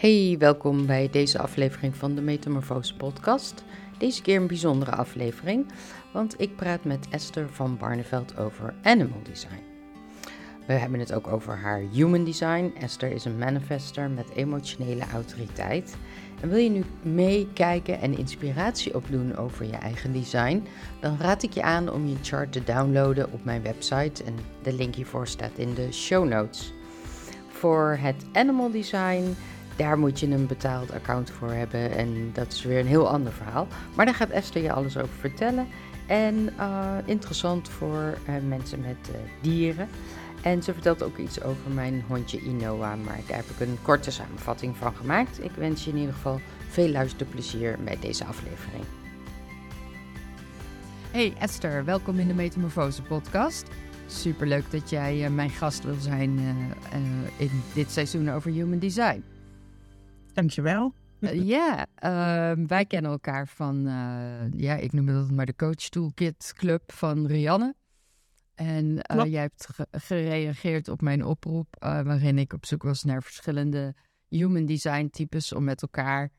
Hey, welkom bij deze aflevering van de Metamorfose Podcast. Deze keer een bijzondere aflevering, want ik praat met Esther van Barneveld over animal design. We hebben het ook over haar human design. Esther is een manifester met emotionele autoriteit. En wil je nu meekijken en inspiratie opdoen over je eigen design, dan raad ik je aan om je chart te downloaden op mijn website. En de link hiervoor staat in de show notes. Voor het animal design daar moet je een betaald account voor hebben. En dat is weer een heel ander verhaal. Maar daar gaat Esther je alles over vertellen. En uh, interessant voor uh, mensen met uh, dieren. En ze vertelt ook iets over mijn hondje Inoa. Maar daar heb ik een korte samenvatting van gemaakt. Ik wens je in ieder geval veel luisterplezier bij deze aflevering. Hey Esther, welkom in de Metamorfose podcast. Superleuk dat jij mijn gast wil zijn in dit seizoen over human design. Dankjewel. Uh, ja, uh, wij kennen elkaar van, uh, ja, ik noem het maar de Coach Toolkit Club van Rianne. En jij hebt ge gereageerd op mijn oproep, waarin ik op zoek was naar verschillende human design types om met elkaar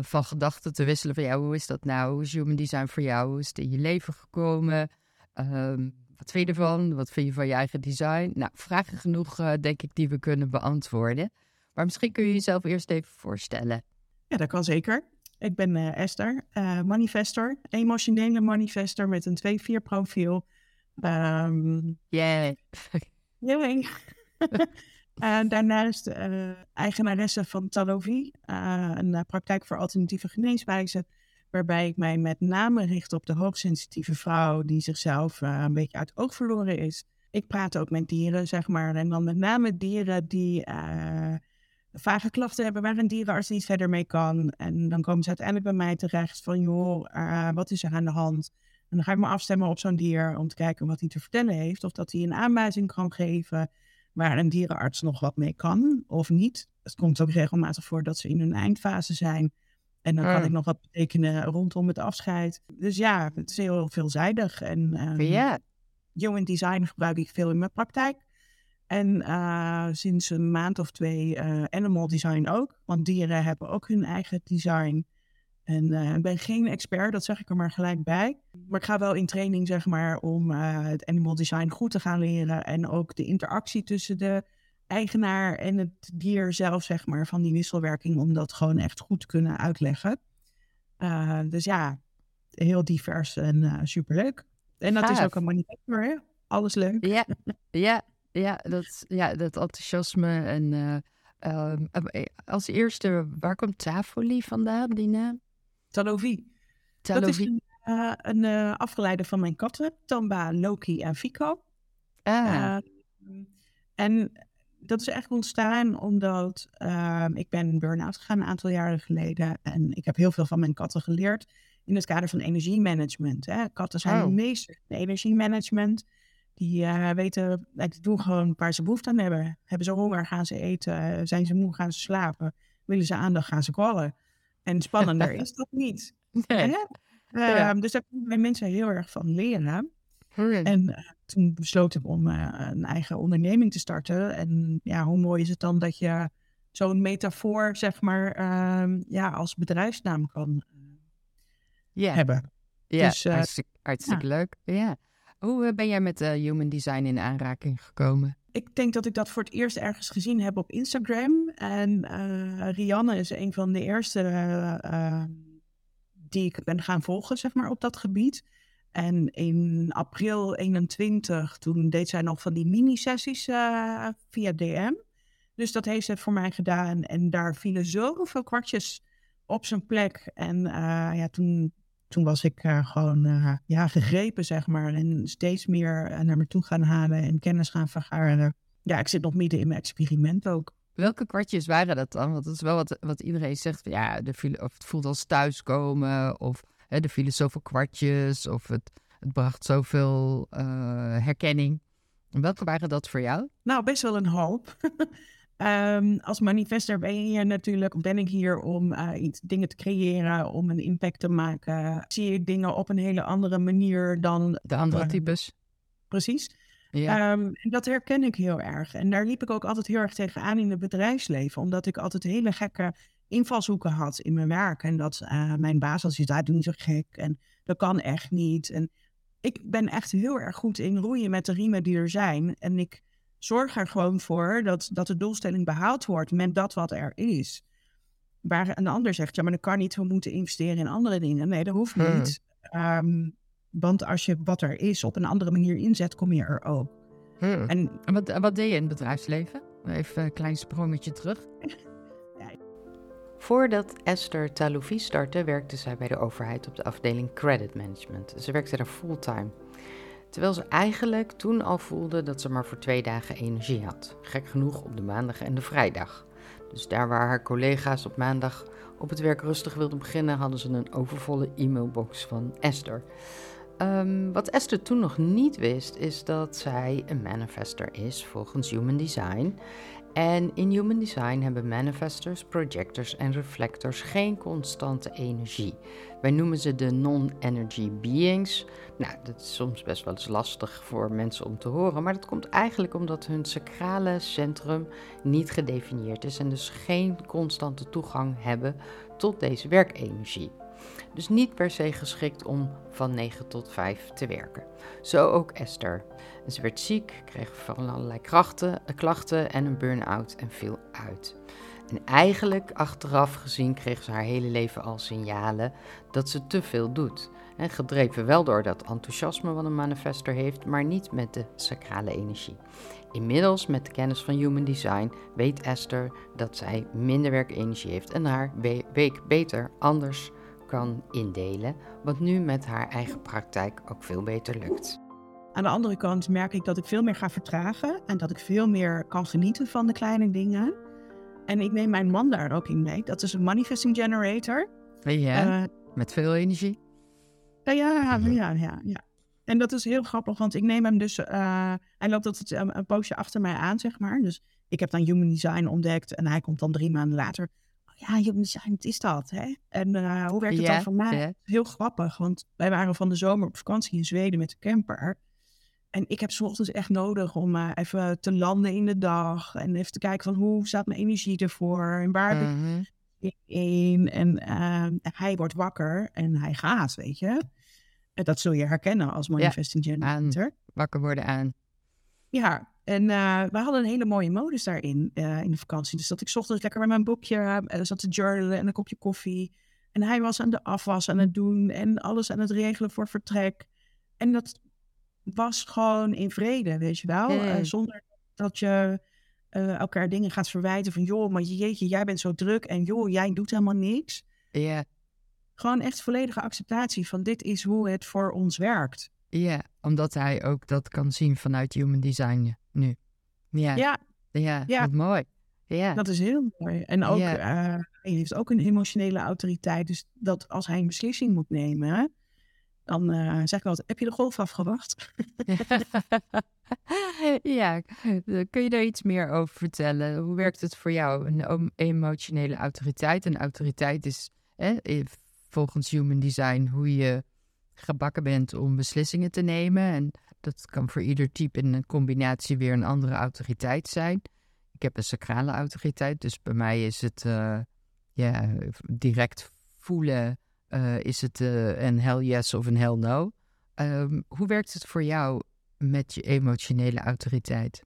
van gedachten te wisselen. Van ja, hoe is dat nou? Hoe is human design voor jou? Hoe is het in je leven gekomen? Ehm, wat vind je ervan? Wat vind je van je eigen design? Nou, vragen genoeg, denk ik, die we kunnen beantwoorden. Maar misschien kun je jezelf eerst even voorstellen. Ja, dat kan zeker. Ik ben uh, Esther, uh, manifestor, emotionele manifestor met een 2-4 profiel. Um, yeah. Yay. uh, daarnaast eigenaresse van Talovi, een praktijk voor alternatieve geneeswijzen, waarbij ik mij met name richt op de hoogsensitieve vrouw die zichzelf een beetje uit oog verloren is. Ik praat ook met dieren, zeg maar, en dan met name dieren die vage klachten hebben waar een dierenarts niet verder mee kan. En dan komen ze uiteindelijk bij mij terecht van, joh, uh, wat is er aan de hand? En dan ga ik me afstemmen op zo'n dier om te kijken wat hij te vertellen heeft. Of dat hij een aanwijzing kan geven waar een dierenarts nog wat mee kan of niet. Het komt ook regelmatig voor dat ze in hun eindfase zijn. En dan kan hmm. ik nog wat betekenen rondom het afscheid. Dus ja, het is heel veelzijdig. En um, yeah. human design gebruik ik veel in mijn praktijk. En uh, sinds een maand of twee uh, animal design ook. Want dieren hebben ook hun eigen design. En uh, ik ben geen expert, dat zeg ik er maar gelijk bij. Maar ik ga wel in training, zeg maar, om het animal design goed te gaan leren. En ook de interactie tussen de eigenaar en het dier zelf, zeg maar, van die wisselwerking. Om dat gewoon echt goed te kunnen uitleggen. dus ja, heel divers en superleuk. En dat Gaaf. is ook een manifestor, hè? Alles leuk. Ja, ja ja, dat, ja, dat enthousiasme. En uh, uh, als eerste, waar komt Tafoli vandaan, die naam? Talovi. Dat is een, uh, een afgeleide van mijn katten, Tamba, Loki en Fico. Ah. en dat is echt ontstaan omdat ehm, ik ben burn-out gegaan een aantal jaren geleden. En ik heb heel veel van mijn katten geleerd in het kader van energiemanagement. Hè. Katten zijn oh. meester in energiemanagement. Die uh, weten, die doen gewoon waar ze behoefte aan hebben. Hebben ze honger, gaan ze eten. zijn ze moe, gaan ze slapen. Willen ze aandacht, gaan ze kwallen. En spannender is dat niet. Nee. Ja. Um, dus daar kunnen wij mensen heel erg van leren. En uh, toen besloot ik om uh, een eigen onderneming te starten. En ja, hoe mooi is het dan dat je zo'n metafoor, zeg maar, um, ja, als bedrijfsnaam kan yeah. hebben. Ja, dus, hartstikke, hartstikke ja. leuk. Ja. Hoe eh, ben jij met uh, human design in aanraking gekomen? Ik denk dat ik dat voor het eerst ergens gezien heb op Instagram. En uh, Rianne is een van de eerste die ik ben gaan volgen, zeg maar, op dat gebied. En in april 21, toen deed zij nog van die mini-sessies via DM. Dus dat heeft ze voor mij gedaan. En daar vielen zoveel kwartjes op zijn plek. En ja, toen toen was ik uh, gewoon uh, ja, gegrepen, zeg maar. En steeds meer uh, naar me toe gaan halen en kennis gaan vergaren. Ja, ik zit nog midden in mijn experiment ook. Welke kwartjes waren dat dan? Want dat is wel wat, wat iedereen zegt. Ja, de, of het voelt als thuiskomen. Of hè, er vielen zoveel kwartjes. Of het, het bracht zoveel herkenning. welke waren dat voor jou? Nou, best wel een hoop. Um, als manifester ben je natuurlijk, ben ik hier om uh, iets, dingen te creëren, om een impact te maken. Zie ik dingen op een hele andere manier dan de andere types. Precies. Ja. Ehm, en dat herken ik heel erg. En daar liep ik ook altijd heel erg tegenaan in het bedrijfsleven. Omdat ik altijd hele gekke invalshoeken had in mijn werk. En dat uh, mijn baas had zoiets, doe niet zo gek. En dat kan echt niet. En ik ben echt heel erg goed in roeien met de riemen die er zijn. En ik zorg er gewoon voor dat, dat de doelstelling behaald wordt met dat wat er is. Waar een ander zegt, ja, maar dat kan niet, we moeten investeren in andere dingen. Nee, dat hoeft hmm. niet. Um, want als je wat er is op een andere manier inzet, kom je er ook. Hmm. En, wat, wat deed je in het bedrijfsleven? Even een klein sprongetje terug. Voordat Esther Taloufi startte, werkte zij bij de overheid op de afdeling Credit Management. Ze werkte daar fulltime. Terwijl ze eigenlijk toen al voelde dat ze maar voor twee dagen energie had. Gek genoeg op de maandag en de vrijdag. Dus daar waar haar collega's op maandag op het werk rustig wilden beginnen, hadden ze een overvolle e-mailbox van Esther. Um, wat Esther toen nog niet wist, is dat zij een manifester is volgens Human Design. En in Human Design hebben manifestors, projectors en reflectors geen constante energie. Wij noemen ze de non-energy beings. Nou, dat is soms best wel eens lastig voor mensen om te horen, maar dat komt eigenlijk omdat hun sacrale centrum niet gedefinieerd is en dus geen constante toegang hebben tot deze werkenergie. Dus niet per se geschikt om van 9 tot 5 te werken. Zo ook Esther. Ze werd ziek, kreeg van allerlei krachten, eh, klachten en een burn-out en viel uit. En eigenlijk, achteraf gezien, kreeg ze haar hele leven al signalen dat ze te veel doet. En gedreven wel door dat enthousiasme wat een manifester heeft, maar niet met de sacrale energie. Inmiddels, met de kennis van Human Design, weet Esther dat zij minder werkenergie heeft en haar week beter anders kan indelen, wat nu met haar eigen praktijk ook veel beter lukt. Aan de andere kant merk ik dat ik veel meer ga vertragen en dat ik veel meer kan genieten van de kleine dingen. En ik neem mijn man daar ook in mee. Dat is een manifesting generator. Ja, uh, met veel energie. Ja, ja, ja, ja, ja. En dat is heel grappig, want ik neem hem dus... Uh, hij loopt altijd een, een poosje achter mij aan, zeg maar. Dus ik heb dan Human Design ontdekt en hij komt dan drie maanden later ja, human design, wat is dat? Hè? En uh, hoe werkt het dan voor mij? Heel grappig, want wij waren van de zomer op vakantie in Zweden met de camper. En ik heb s ochtends echt nodig om uh, even te landen in de dag. En even te kijken van hoe staat mijn energie ervoor? En waar ben ik in? En uh, hij wordt wakker en hij gaat, weet je. En dat zul je herkennen als manifesting ja, generator. wakker worden aan. Ja, en uh, we hadden een hele mooie modus daarin uh, in de vakantie. Dus dat ik ochtends lekker met mijn boekje zat te journalen en een kopje koffie. En hij was aan de afwas aan het doen en alles aan het regelen voor vertrek. En dat was gewoon in vrede, weet je wel. zonder dat je elkaar dingen gaat verwijten van... joh, maar jeetje, jij bent zo druk en joh, jij doet helemaal niks. Ja. Gewoon echt volledige acceptatie van dit is hoe het voor ons werkt. Ja, omdat hij ook dat kan zien vanuit human design nu. Ja, ja, ja, ja. Wat mooi. Ja. Dat is heel mooi. En ook, ja. uh, hij heeft ook een emotionele autoriteit. Dus dat als hij een beslissing moet nemen, dan uh, zeg ik altijd, heb je de golf afgewacht? ja, kun je daar iets meer over vertellen? Hoe werkt het voor jou? Een emotionele autoriteit. Een autoriteit is volgens Human Design hoe je gebakken bent om beslissingen te nemen. En dat kan voor ieder type in een combinatie weer een andere autoriteit zijn. Ik heb een sacrale autoriteit, dus bij mij is het uh, ja, direct voelen: uh, is het uh, een hell yes of een hell no? Um, hoe werkt het voor jou met je emotionele autoriteit?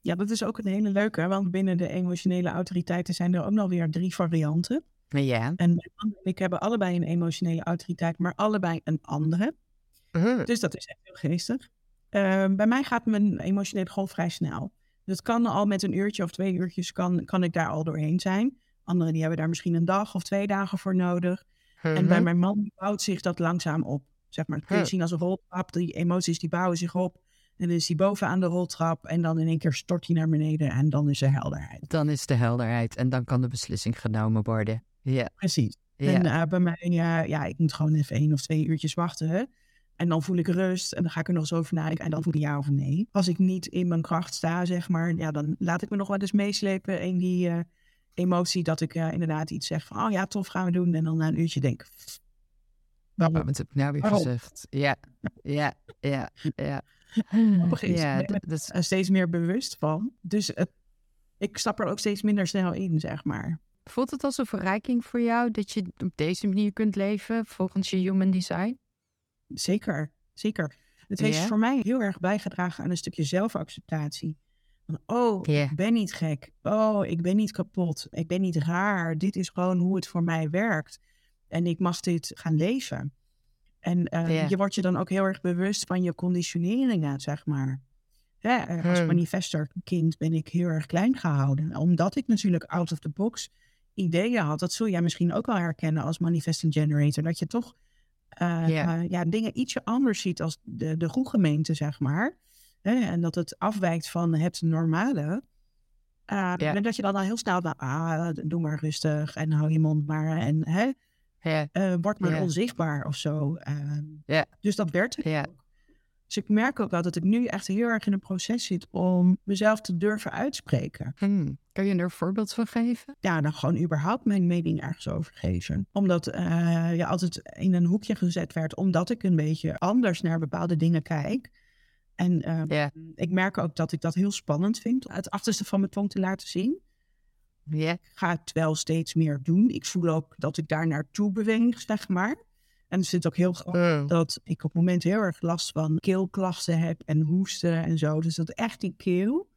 Ja, dat is ook een hele leuke, want binnen de emotionele autoriteiten zijn er ook nog weer drie varianten. Ja. En mijn man en ik hebben allebei een emotionele autoriteit, maar allebei een andere. Uh-huh. Dus dat is echt heel geestig. Ehm, bij mij gaat mijn emotionele golf vrij snel. Het kan al met een uurtje of twee uurtjes kan, kan ik daar al doorheen zijn. Anderen die hebben daar misschien een dag of twee dagen voor nodig. En bij uh-huh. mijn man bouwt zich dat langzaam op. Zeg maar, dat kun je zien als een roltrap. Die emoties die bouwen zich op. En dan is hij bovenaan de roltrap en dan in één keer stort hij naar beneden en dan is er helderheid. Dan is de helderheid en dan kan de beslissing genomen worden. Ja. Precies. En uh, bij mij, ja, ja, ik moet gewoon even één of twee uurtjes wachten. En dan voel ik rust en dan ga ik er nog eens over nadenken en dan voel ik ja of nee. Als ik niet in mijn kracht sta, zeg maar, ja, dan laat ik me nog wel eens meeslepen in die uh, emotie dat ik uh, inderdaad iets zeg van, oh ja, tof, gaan we doen. En dan na een uurtje denk Waarom? Wat heb ik nou weer gezegd? Ja, ja, ja, ja. Is, Ja, dat is er steeds meer bewust van. Dus ik stap er ook steeds minder snel in, zeg maar. Voelt het als een verrijking voor jou dat je op deze manier kunt leven volgens je human design? Zeker, zeker. Het heeft voor mij heel erg bijgedragen aan een stukje zelfacceptatie. Van, oh, ik ben niet gek. Oh, ik ben niet kapot. Ik ben niet raar. Dit is gewoon hoe het voor mij werkt. En ik mag dit gaan leven. En eh, je wordt je dan ook heel erg bewust van je conditioneringen, zeg maar. Eh, als Hmm. manifestorkind ben ik heel erg klein gehouden. Omdat ik natuurlijk out of the box ideeën had. Dat zul jij misschien ook wel herkennen als manifesting generator. Dat je toch eh, Ja. ja, dingen ietsje anders ziet als de, de groegemeente, zeg maar. Hè, en dat het afwijkt van het normale. Eh, Ja. En dat je dan al heel snel, nou, ah, doe maar rustig en hou je mond maar. En hè, Ja, eh, word maar Ja. onzichtbaar of zo. Eh. Dus dat werd het. Dus ik merk ook wel dat ik nu echt heel erg in een proces zit om mezelf te durven uitspreken. Hmm. Kan je er een voorbeeld van geven? Ja, dan gewoon überhaupt mijn mening ergens over geven. Omdat je altijd in een hoekje gezet werd, omdat ik een beetje anders naar bepaalde dingen kijk. En eh, ik merk ook dat ik dat heel spannend vind, het achterste van mijn tong te laten zien. Ja. Ik ga het wel steeds meer doen. Ik voel ook dat ik daar naartoe beweeg, zeg maar. En er zit ook heel Hmm. dat ik op het moment heel erg last van keelklachten heb en hoesten en zo. Dus dat echt die keel.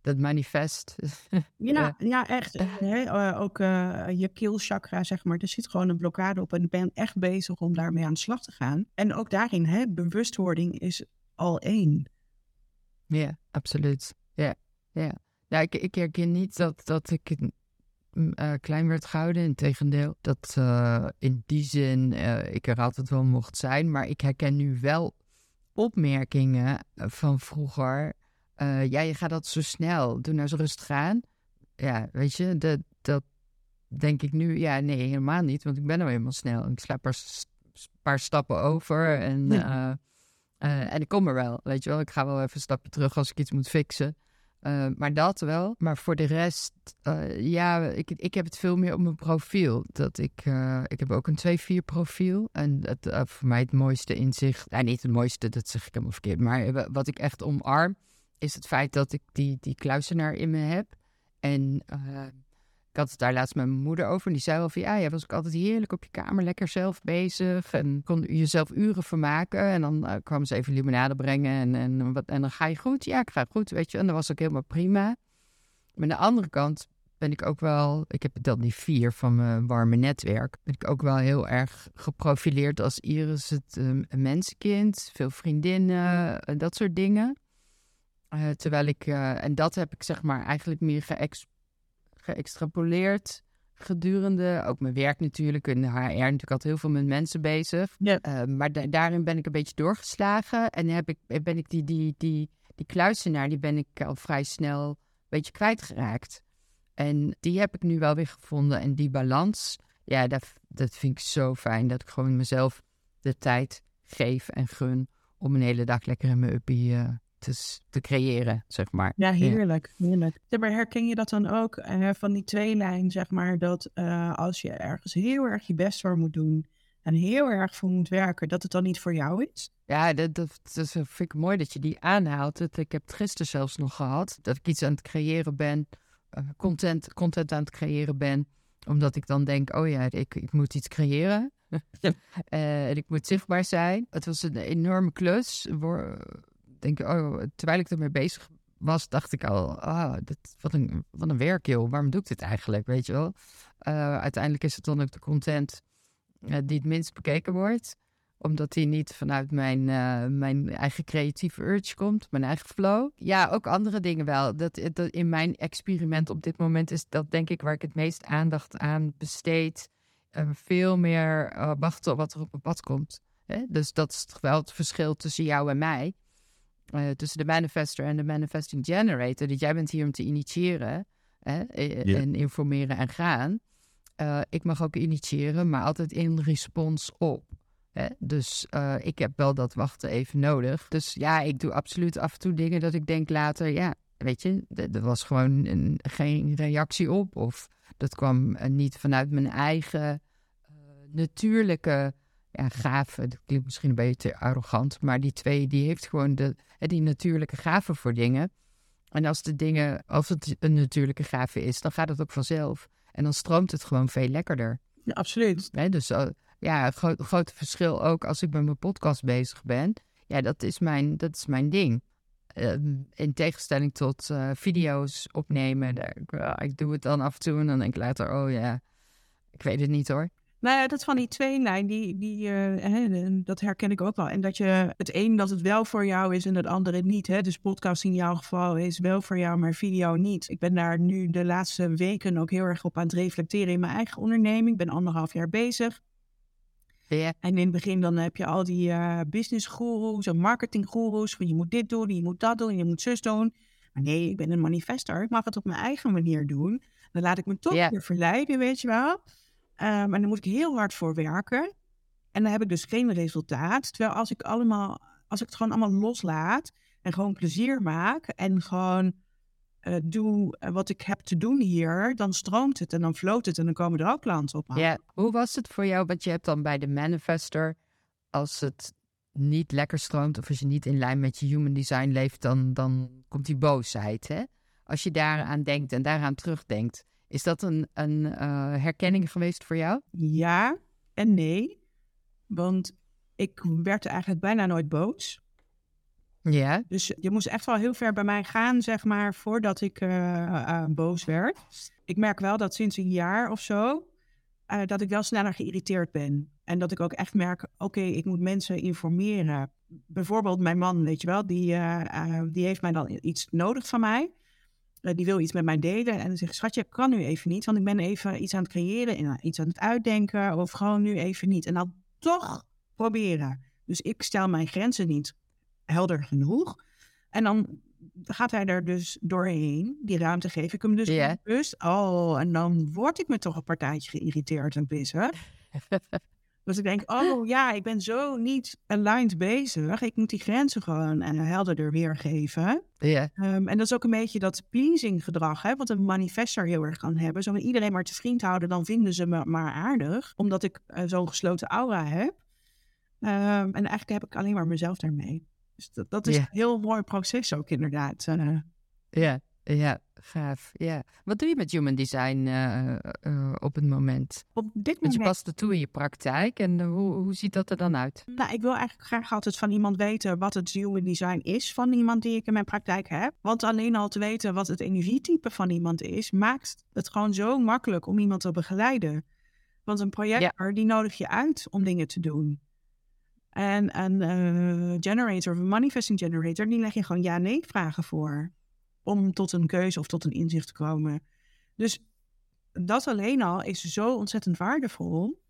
Dat manifest. Ja, ja. echt. Hè? eh, ook eh, je keelchakra, zeg maar. Er zit gewoon een blokkade op en ik ben echt bezig om daarmee aan de slag te gaan. En ook daarin, hè, bewustwording is al één. Ja, absoluut. Ja, ja. ja ik, ik herken niet dat, dat ik mm, eh, klein werd gehouden. Integendeel, dat eh, in die zin eh, ik er altijd wel mocht zijn. Maar ik herken nu wel opmerkingen van vroeger. Ja, je gaat dat zo snel. Doe nou eens rustig aan. Ja, weet je, dat, dat denk ik nu. Ja, nee, helemaal niet. Want ik ben nou helemaal snel. Ik sla een paar, paar stappen over en... Ja. Eh, en ik kom er wel, weet je wel. Ik ga wel even een stapje terug als ik iets moet fixen. Eh, maar dat wel. Maar voor de rest, eh, ja, ik, ik heb het veel meer op mijn profiel. Dat ik, ik heb ook een 2-4 profiel. En eh, voor mij het mooiste inzicht, nou niet het mooiste, dat zeg ik helemaal verkeerd. Maar wat ik echt omarm, is het feit dat ik die, die kluisenaar in me heb. En ik had het daar laatst met mijn moeder over. En die zei wel van, ja, jij was ook altijd heerlijk op je kamer, lekker zelf bezig. En kon jezelf uren vermaken. En dan eh, kwam ze even limonade brengen. En, en, wat, en dan ga je goed? Ja, ik ga goed, weet je. En dat was ook helemaal prima. Maar aan de andere kant ben ik ook wel... Ik heb dan die vier van mijn warme netwerk. Ben ik ook wel heel erg geprofileerd als Iris het eh, een mensenkind. Veel vriendinnen, eh, dat soort dingen. Eh, terwijl ik... en dat heb ik zeg maar eigenlijk meer geëx geëxtrapoleerd gedurende, ook mijn werk natuurlijk, in de HR natuurlijk altijd heel veel met mensen bezig. Ja. Eh, maar da- daarin ben ik een beetje doorgeslagen en heb ik, ben ik die, die, die, die kluisenaar, die ben ik al vrij snel een beetje kwijtgeraakt. En die heb ik nu wel weer gevonden en die balans, ja, dat, dat vind ik zo fijn, dat ik gewoon mezelf de tijd geef en gun om een hele dag lekker in mijn uppie eh, te, te creëren, zeg maar. Ja, heerlijk. heerlijk. Ja, maar herken je dat dan ook eh, van die tweelijn, zeg maar, dat eh, als je ergens heel erg je best voor moet doen en heel erg voor moet werken, dat het dan niet voor jou is? Ja, dat, dat, dat vind ik mooi dat je die aanhaalt. Ik heb het gisteren zelfs nog gehad. Dat ik iets aan het creëren ben. eh, content, content aan het creëren ben. Omdat ik dan denk, oh ja, ik, ik moet iets creëren. En ik moet zichtbaar zijn. Het was een enorme klus. Denk, oh, terwijl ik ermee bezig was, dacht ik al, ah, dit, wat, een, wat een werk joh. Waarom doe ik dit eigenlijk, weet je wel? Eh, uiteindelijk is het dan ook de content eh, die het minst bekeken wordt omdat die niet vanuit mijn, eh, mijn eigen creatieve urge komt, mijn eigen flow. Ja, ook andere dingen wel. Dat, dat in mijn experiment op dit moment is dat denk ik waar ik het meest aandacht aan besteed. Veel meer wachten op wat er op mijn pad komt. Hè? Dus dat is toch wel het verschil tussen jou en mij. Eh, tussen de manifester en de manifesting generator. Dat jij bent hier om te initiëren hè? eh, Ja. en informeren en gaan. Eh, ik mag ook initiëren, maar altijd in respons op. Hè? Dus eh, ik heb wel dat wachten even nodig. Dus ja, ik doe absoluut af en toe dingen dat ik denk later, ja, weet je, er was gewoon een, geen reactie op. Of dat kwam eh, niet vanuit mijn eigen eh, natuurlijke ja, gave. Dat klinkt misschien een beetje arrogant, maar die twee, die heeft gewoon de, die natuurlijke gave voor dingen. En als de dingen, als het een natuurlijke gave is, dan gaat het ook vanzelf. En dan stroomt het gewoon veel lekkerder. Ja, absoluut. Dus uh, ja, het gro grote verschil ook als ik met mijn podcast bezig ben. Ja, dat is mijn, dat is mijn ding. Uh, in tegenstelling tot uh, video's opnemen. Daar, ik doe het dan af en toe en dan denk ik later, oh ja, ik weet het niet hoor. Nou ja, dat van die tweelijn, die, die, uh, dat herken ik ook wel. En dat je het een dat het wel voor jou is en het andere niet. Hè? Dus podcast in jouw geval is wel voor jou, maar video niet. Ik ben daar nu de laatste weken ook heel erg op aan het reflecteren in mijn eigen onderneming. Ik ben anderhalf jaar bezig. Ja. En in het begin dan heb je al die uh, business gurus en marketing gurus. Van je moet dit doen, je moet dat doen, je moet zus doen. Maar nee, ik ben een manifester. Ik mag het op mijn eigen manier doen. Dan laat ik me toch Ja. weer verleiden, weet je wel. Um, en dan moet ik heel hard voor werken. En dan heb ik dus geen resultaat. Terwijl als ik allemaal, als ik het gewoon allemaal loslaat en gewoon plezier maak en gewoon uh, doe wat ik heb te doen hier, dan stroomt het en dan floot het en dan komen er ook klanten op. Ja, hoe was het voor jou? Want je hebt dan bij de manifester, als het niet lekker stroomt of als je niet in lijn met je human design leeft, dan, dan komt die boosheid. Hè? Als je daaraan denkt en daaraan terugdenkt, is dat een, een uh, herkenning geweest voor jou? Ja en nee. Want ik werd eigenlijk bijna nooit boos. Ja. Dus je moest echt wel heel ver bij mij gaan, zeg maar, voordat ik uh, uh, boos werd. Ik merk wel dat sinds een jaar of zo, uh, dat ik wel sneller geïrriteerd ben. En dat ik ook echt merk, oké, okay, ik moet mensen informeren. Bijvoorbeeld mijn man, weet je wel, die, die heeft mij dan iets nodig van mij. Uh, die wil iets met mij delen. En dan zegt schatje, ik kan nu even niet, want ik ben even iets aan het creëren en iets aan het uitdenken. Of gewoon nu even niet. En dan toch proberen. Dus ik stel mijn grenzen niet helder genoeg. En dan gaat hij er dus doorheen. Die ruimte geef ik hem dus yeah. bewust. Oh, en dan word ik me toch een partijtje geïrriteerd en pissen. Dus ik denk, oh ja, ik ben zo niet aligned bezig. Ik moet die grenzen gewoon en helderder weergeven. Um, en dat is ook een beetje dat pleasing gedrag, hè, wat een manifester heel erg kan hebben. Zo iedereen maar te vriend houden, dan vinden ze me maar aardig. Omdat ik uh, zo'n gesloten aura heb. Um, en eigenlijk heb ik alleen maar mezelf daarmee. Dus dat, dat is een heel mooi proces ook inderdaad. Uh, Ja, ja, gaaf. Ja. Wat doe je met human design eh, eh, op het moment? op dit Want je moment past het toe in je praktijk en eh, hoe, hoe ziet dat er dan uit? Nou, ik wil eigenlijk graag altijd van iemand weten wat het human design is van iemand die ik in mijn praktijk heb. Want alleen al te weten wat het energietype van iemand is, maakt het gewoon zo makkelijk om iemand te begeleiden. Want een projector, die nodig je uit om dingen te doen. En een eh, generator of een manifesting generator, die leg je gewoon ja-nee vragen voor. Om tot een keuze of tot een inzicht te komen. Dus dat alleen al is zo ontzettend waardevol.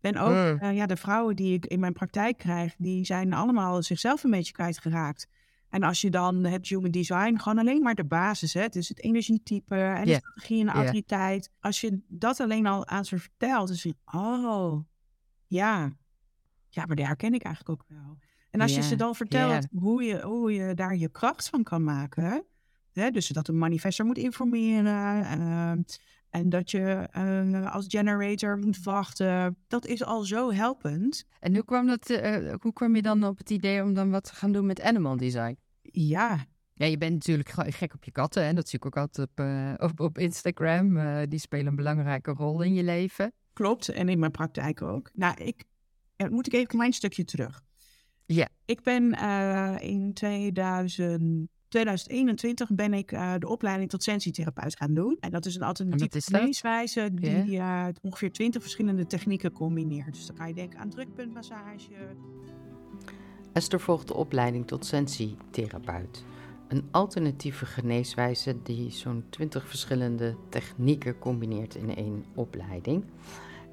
En ook Mm. eh, ja, de vrouwen die ik in mijn praktijk krijg, die zijn allemaal zichzelf een beetje kwijtgeraakt. En als je dan het human design, gewoon alleen maar de basis, hè, dus het energietype en de strategie en de autoriteit. Als je dat alleen al aan ze vertelt, dan zie je, oh, ja, ja, maar daar herken ik eigenlijk ook wel. En als je ze dan vertelt hoe, je, hoe je daar je kracht van kan maken, hè, dus dat een manifester moet informeren, eh, en dat je eh, als generator moet wachten, dat is al zo helpend. En hoe kwam, dat, eh, hoe kwam je dan op het idee om dan wat te gaan doen met animal design? Ja, Ja, je bent natuurlijk ge- gek op je katten. En dat zie ik ook altijd op, eh, op, op Instagram. Eh, die spelen een belangrijke rol in je leven. Klopt, en in mijn praktijk ook. Nou, ik moet ik even een klein stukje terug. Ja. Ik ben eh, in 2000, 2021 ben ik eh, de opleiding tot sensitietherapeut gaan doen. En dat is een alternatieve geneeswijze die eh, ongeveer 20 verschillende technieken combineert. Dus dan kan je denken aan drukpuntmassage. Esther volgt de opleiding tot sensitietherapeut. Een alternatieve geneeswijze die zo'n 20 verschillende technieken combineert in één opleiding.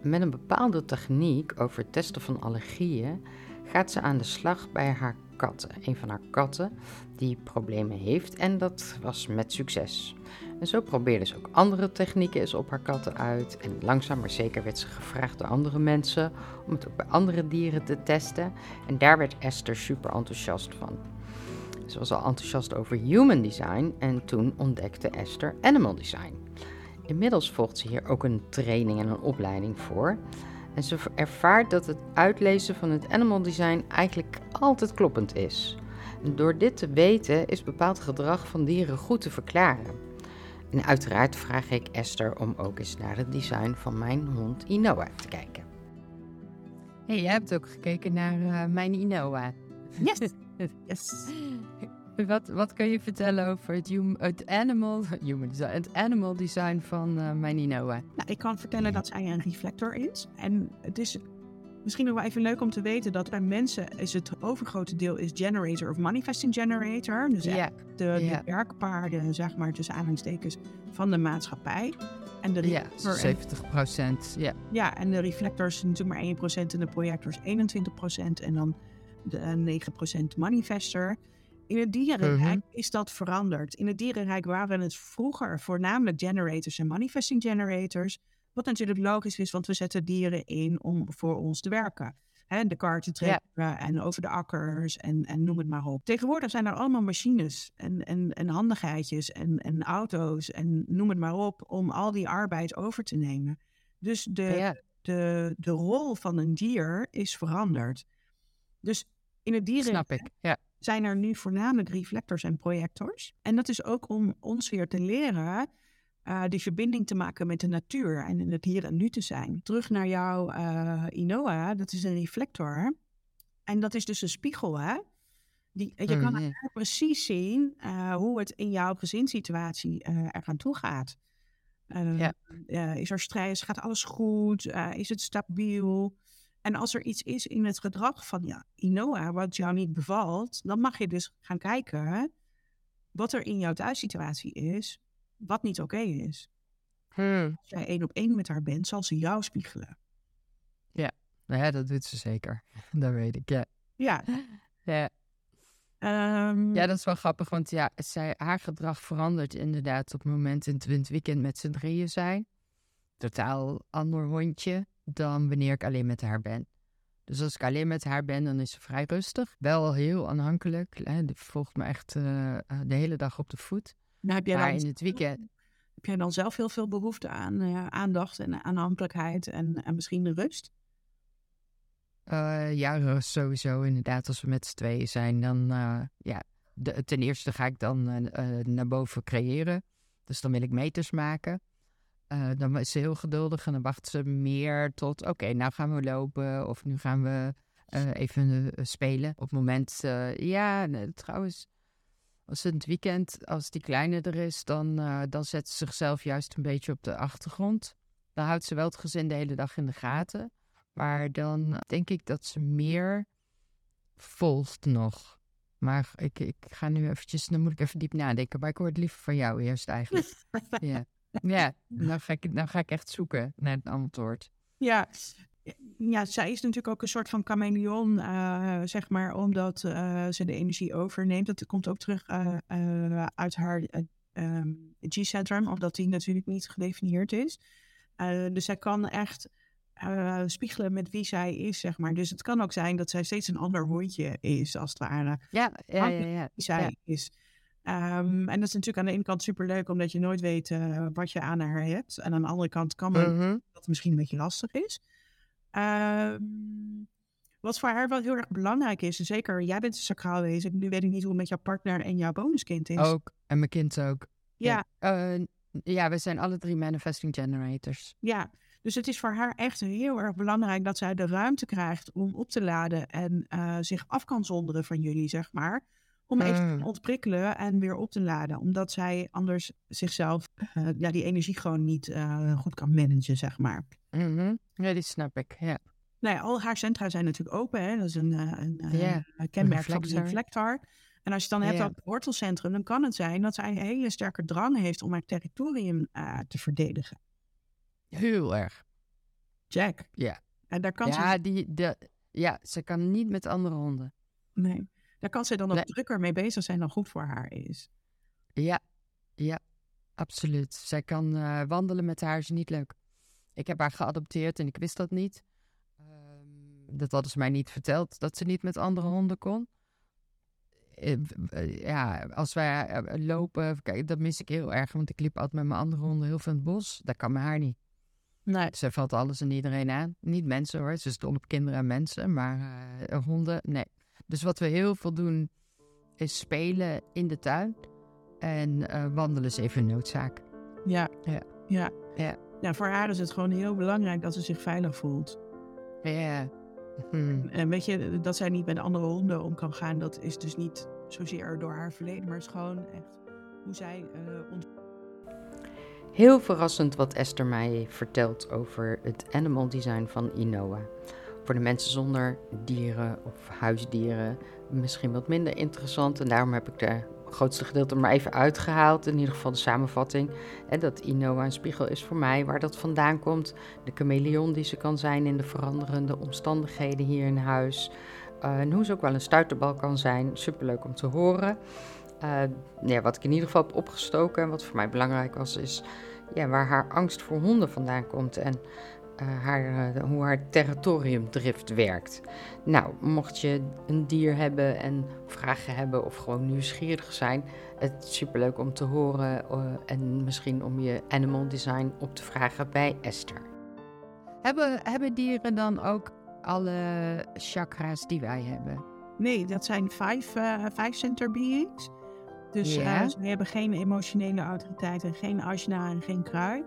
Met een bepaalde techniek over het testen van allergieën gaat ze aan de slag bij haar katten. Een van haar katten die problemen heeft en dat was met succes. En zo probeerde ze ook andere technieken eens op haar katten uit. En langzaam maar zeker werd ze gevraagd door andere mensen om het ook bij andere dieren te testen. En daar werd Esther super enthousiast van. Ze was al enthousiast over human design en toen ontdekte Esther animal design. Inmiddels volgt ze hier ook een training en een opleiding voor. En ze ervaart dat het uitlezen van het animal design eigenlijk altijd kloppend is. Door dit te weten is bepaald gedrag van dieren goed te verklaren. En uiteraard vraag ik Esther om ook eens naar het design van mijn hond Inoa te kijken. hey, jij hebt ook gekeken naar uh, mijn Inoa. Yes. yes. Wat, wat kun je vertellen over het, hum, het, animal, human design, het animal design van uh, mijn Inoa? Nou, ik kan vertellen dat zij een reflector is. En het is misschien nog wel even leuk om te weten dat bij mensen is het overgrote deel is generator of manifesting generator. Dus yeah. de, de werkpaarden, zeg maar, tussen aanhalingstekens van de maatschappij. En de ja, 70 procent. Ja. ja, en de reflectors natuurlijk maar 1 procent en de projectors 21 procent. En dan de 9 procent manifester. In het dierenrijk mhm. is dat veranderd. In het dierenrijk waren het vroeger voornamelijk generators en manifesting generators. Wat natuurlijk logisch is, want we zetten dieren in om voor ons te werken. De kar te trekken en over de akkers en, en noem het maar op. Tegenwoordig zijn er allemaal machines en, en, en handigheidjes en, en auto's en noem het maar op om al die arbeid over te nemen. Dus de, de, de rol van een dier is veranderd. Dus in het dieren Snap ik, ja. zijn er nu voornamelijk reflectors en projectors. En dat is ook om ons weer te leren uh, die verbinding te maken met de natuur en in het hier en nu te zijn. Terug naar jouw uh, Inoa, dat is een reflector. En dat is dus een spiegel, hè? Die, je kan mm precies zien uh, hoe het in jouw gezinssituatie er aan toe gaat. Ja. is er stress? Gaat alles goed? is het stabiel? En als er iets is in het gedrag van ja, Inoa wat jou niet bevalt, dan mag je dus gaan kijken wat er in jouw thuissituatie is wat niet oké is. Hmm. Als jij één op één met haar bent, zal ze jou spiegelen. Ja, nou ja dat doet ze zeker. dat weet ik, ja. Ja. ja. Um, ja, dat is wel grappig, want ja, zij, haar gedrag verandert inderdaad op het moment in het weekend met z'n drieën zijn. Totaal ander hondje dan wanneer ik alleen met haar ben. Dus als ik alleen met haar ben, dan is ze vrij rustig. Wel heel aanhankelijk. Hè. Die volgt me echt uh, de hele dag op de voet. Nou, heb jij maar dan, in het weekend... Heb jij dan zelf heel veel behoefte aan uh, aandacht en aanhankelijkheid en, en misschien de rust? Uh, ja, rust sowieso. Inderdaad, als we met z'n tweeën zijn, dan... Uh, ja, de, ten eerste ga ik dan naar boven creëren. Dus dan wil ik meters maken. dan is ze heel geduldig en dan wacht ze meer tot... Oké, nou gaan we lopen of nu gaan we even spelen. Op het moment... ja, trouwens als het weekend, als die kleine er is, dan, uh, dan zet ze zichzelf juist een beetje op de achtergrond. Dan houdt ze wel het gezin de hele dag in de gaten. Maar dan denk ik dat ze meer volgt nog. Maar ik, ik ga nu eventjes, dan moet ik even diep nadenken. Maar ik hoor het liever van jou eerst eigenlijk. ja, ja nou, ga ik, nou ga ik echt zoeken naar het antwoord. Ja, ja, zij is natuurlijk ook een soort van chameleon, uh, zeg maar, omdat uh, ze de energie overneemt. Dat komt ook terug uh, uit haar um, G-centrum, omdat die natuurlijk niet gedefinieerd is. dus zij kan echt spiegelen met wie zij is, zeg maar. Dus het kan ook zijn dat zij steeds een ander hondje is, als het ware. Ja, ja, ja. ja. Wie zij is. Um, en dat is natuurlijk aan de ene kant superleuk, omdat je nooit weet wat je aan haar hebt. En aan de andere kant kan mhm. dat het misschien een beetje lastig is. Ehm, wat voor haar wel heel erg belangrijk is, en zeker jij bent een sacraal wezen, nu weet ik niet hoe het met jouw partner en jouw bonuskind is. Ook, en mijn kind ook. Ja. Ja, uh, ja we zijn alle drie manifesting generators. Ja, dus het is voor haar echt heel erg belangrijk dat zij de ruimte krijgt om op te laden en uh, zich af kan zonderen van jullie, zeg maar. Om even te mm. ontprikkelen en weer op te laden. Omdat zij anders zichzelf, uh, ja, die energie gewoon niet uh, goed kan managen, zeg maar. Mm -hmm. Ja, die snap ik, ja. Nou ja, al haar centra zijn natuurlijk open. Hè? Dat is een, uh, een, yeah. een kenmerk van de reflector. En als je dan hebt yeah. het wortelcentrum, dan kan het zijn dat zij een hele sterke drang heeft om haar territorium te verdedigen. Heel erg. Jack. Ja. En daar kan ja, ze... Die, de, ja, ze kan niet met andere honden. Nee. Daar kan ze dan ook drukker mee bezig zijn dan goed voor haar is. Ja, ja, absoluut. Zij kan uh, wandelen met haar, is niet leuk. Ik heb haar geadopteerd en ik wist dat niet. Um, dat hadden ze mij niet verteld, dat ze niet met andere honden kon. Uh, ja, als wij lopen, kijk, dat mis ik heel erg, want ik liep altijd met mijn andere honden heel veel in het bos. Dat kan met haar niet. Nee. Zij valt alles en iedereen aan. Niet mensen hoor, ze is dol op kinderen en mensen, maar eh, honden, nee. Dus wat we heel veel doen, is spelen in de tuin. En eh, wandelen is even een noodzaak. Ja. Ja. Ja. Ja. Ja, voor haar is het gewoon heel belangrijk dat ze zich veilig voelt. Ja. Hm. En weet je, dat zij niet met andere honden om kan gaan, dat is dus niet zozeer door haar verleden, maar het is gewoon echt hoe zij uh, ont- Heel verrassend wat Esther mij vertelt over het animal design van Inoa. Voor de mensen zonder dieren of huisdieren misschien wat minder interessant. En daarom heb ik de grootste gedeelte maar even uitgehaald. In ieder geval de samenvatting. En dat Inoa een spiegel is voor mij, waar dat vandaan komt. De chameleon die ze kan zijn in de veranderende omstandigheden hier in huis. Uh, en hoe ze ook wel een stuiterbal kan zijn. Superleuk om te horen. Uh, ja, wat ik in ieder geval heb opgestoken en wat voor mij belangrijk was, is ja, waar haar angst voor honden vandaan komt en haar, uh, hoe haar territoriumdrift werkt. Nou, mocht je een dier hebben en vragen hebben of gewoon nieuwsgierig zijn, het is superleuk om te horen uh, en misschien om je animal design op te vragen bij Esther. Hebben, hebben dieren dan ook alle chakra's die wij hebben? Nee, dat zijn vijf, uh, vijf center beings. Dus Ja. uh, ze hebben geen emotionele autoriteit en geen ashna en geen krui.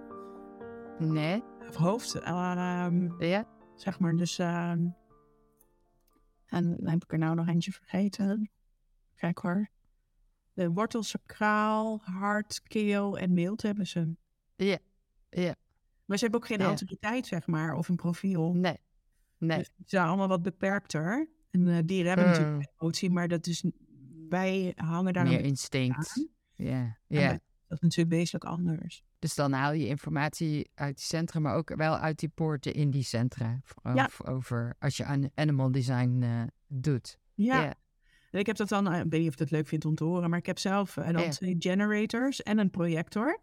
Nee? Of hoofd. ehm, Ja? zeg maar, dus... ehm, en dan heb ik er nou nog eentje vergeten. Kijk hoor. De wortelsacraal, hart, keel en mild hebben ze. Ja. Ja. Maar ze hebben ook geen Ja. autoriteit, zeg maar, of een profiel. Nee. Nee. Dus ze zijn allemaal wat beperkter. En eh, dieren hebben Hmm. natuurlijk emotie, maar dat is... Wij hangen daar Meer instinct. aan. Ja. Ja. Dat is natuurlijk wezenlijk anders. Dus dan haal je informatie uit die centra, maar ook wel uit die poorten in die centra. Of Ja. over als je aan animal design eh, doet. Ja. En ik heb dat dan, eh, ik weet niet of je het leuk vindt om te horen, maar ik heb zelf eh, dan twee generators en een projector.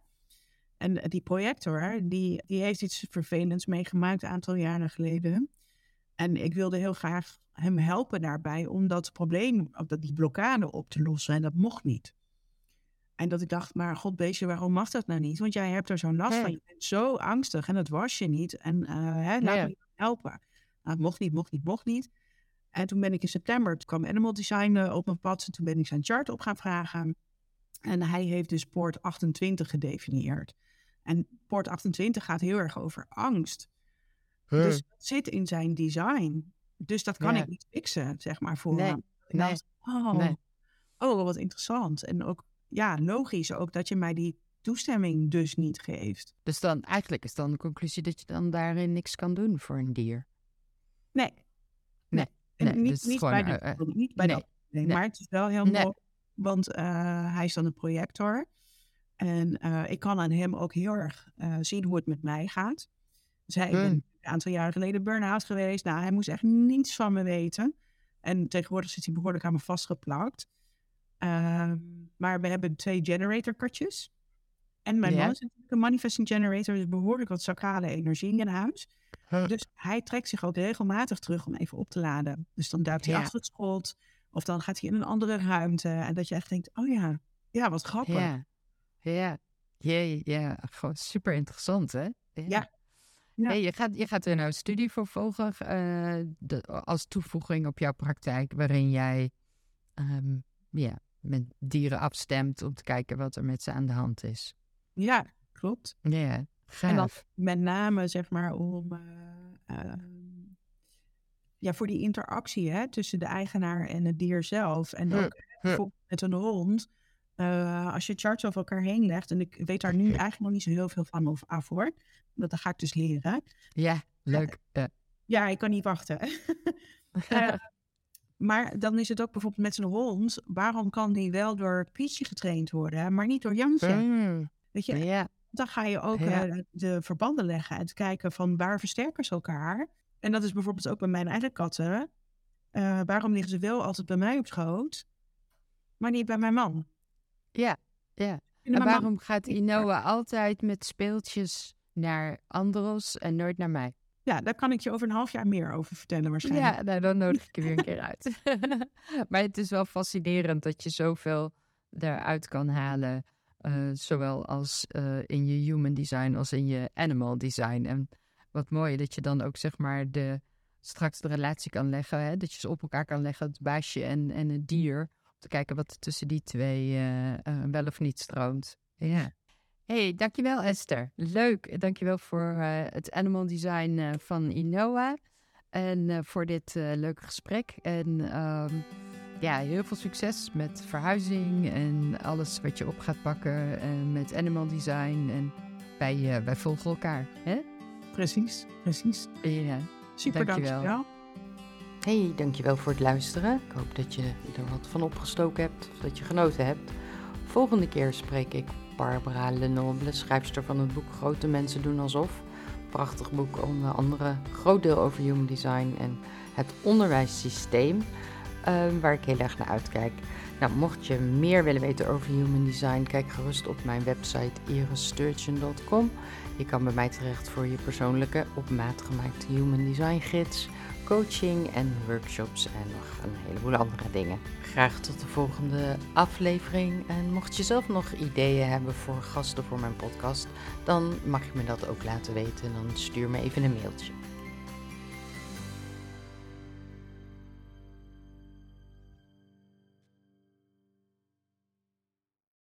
En die projector, die, die heeft iets vervelends meegemaakt een aantal jaren geleden. En ik wilde heel graag hem helpen daarbij om dat probleem, of dat die blokkade op te lossen. En dat mocht niet. En dat ik dacht, maar god beestje, waarom mag dat nou niet? Want jij hebt er zo'n last van. Je bent zo angstig en dat was je niet. En eh, hè, laat me helpen. Nou, het mocht niet, mocht niet, mocht niet. En toen ben ik in september, toen kwam Animal Design eh, op mijn pad. En toen ben ik zijn chart op gaan vragen. En hij heeft dus poort 28 gedefinieerd. En poort 28 gaat heel erg over angst. Dus dat zit in zijn design. Dus dat kan ik niet fixen, zeg maar, voor Nee, hem. Nee, dacht, oh, nee. oh, wat interessant. En ook, ja, logisch ook dat je mij die toestemming dus niet geeft. Dus dan eigenlijk is dan de conclusie dat je dan daarin niks kan doen voor een dier. Nee. Nee, nee, niet, dus niet gewoon, bij de, eh, eh, niet bij nee, nee. maar het is wel heel mooi, want eh, hij is dan een projector. En eh, ik kan aan hem ook heel erg eh, zien hoe het met mij gaat. Dus hij, ik ben Hmm. een aantal jaren geleden burn-out geweest. Nou, hij moest echt niets van me weten. En tegenwoordig zit hij behoorlijk aan me vastgeplakt. Ehm, maar we hebben twee generator-kartjes. En mijn man is natuurlijk een manifesting generator, dus behoorlijk wat sacrale energie in huis. Huh. Dus hij trekt zich ook regelmatig terug om even op te laden. Dus dan duikt hij Ja. achter het schot. Of dan gaat hij in een andere ruimte. En dat je echt denkt, oh ja, ja, wat grappig. Ja, ja, ja, ja. Gewoon super interessant, hè? Ja. Ja. Hey, je, gaat, je gaat er nou een studie voor volgen eh, de, als toevoeging op jouw praktijk, waarin jij ehm, ja, met dieren afstemt om te kijken wat er met ze aan de hand is. Ja, klopt. Ja, gaaf. En dan met name, zeg maar, om... eh, ehm, ja, voor die interactie hè, tussen de eigenaar en het dier zelf. En Huh, ook hè, bijvoorbeeld met een hond. eh, als je charts over elkaar heen legt... en ik weet daar nu eigenlijk nog niet zo heel veel van of af hoor. Dat, dat ga ik dus leren. Ja, leuk. Ja. Ja, ik kan niet wachten. Maar dan is het ook bijvoorbeeld met zijn hond. Waarom kan die wel door Pietje getraind worden, maar niet door Jantje? Mm, Weet je, ja, dan ga je ook eh, de verbanden leggen en kijken van waar versterken ze elkaar. En dat is bijvoorbeeld ook bij mijn eigen katten. Eh, waarom liggen ze wel altijd bij mij op schoot, maar niet bij mijn man? ja, ja. En En mijn man- waarom gaat Inoa altijd met speeltjes naar Andros en nooit naar mij? Ja, daar kan ik je over een half jaar meer over vertellen waarschijnlijk. Ja, nou, dan nodig ik je weer een keer uit. maar het is wel fascinerend dat je zoveel eruit kan halen. eh, zowel als eh, in je human design als in je animal design. En wat mooi dat je dan ook zeg maar de, straks de relatie kan leggen. Hè? Dat je ze op elkaar kan leggen, het baasje en, en het dier. Om te kijken wat er tussen die twee uh, wel of niet stroomt. Ja. Hey, dankjewel Esther. Leuk. Dankjewel voor uh, het animal design van Inoa. En voor dit leuke gesprek. En ehm, ja, heel veel succes met verhuizing en alles wat je op gaat pakken. En met animal design. En wij, wij volgen elkaar. Hè? Precies, precies. Ja. Super, dankjewel. dankjewel. Hey, dankjewel voor het luisteren. Ik hoop dat je er wat van opgestoken hebt of dat je genoten hebt. Volgende keer spreek ik Barbara Lenoble, schrijfster van het boek Grote Mensen Doen Alsof. Prachtig boek, onder andere groot deel over human design en het onderwijssysteem, uh, waar ik heel erg naar uitkijk. Nou, mocht je meer willen weten over human design, kijk gerust op mijn website irissturgeon.com. Je kan bij mij terecht voor je persoonlijke op maat gemaakte human design gids, coaching en workshops en nog een heleboel andere dingen. Graag tot de volgende aflevering. En mocht je zelf nog ideeën hebben voor gasten voor mijn podcast, dan mag je me dat ook laten weten. Dan stuur me even een mailtje.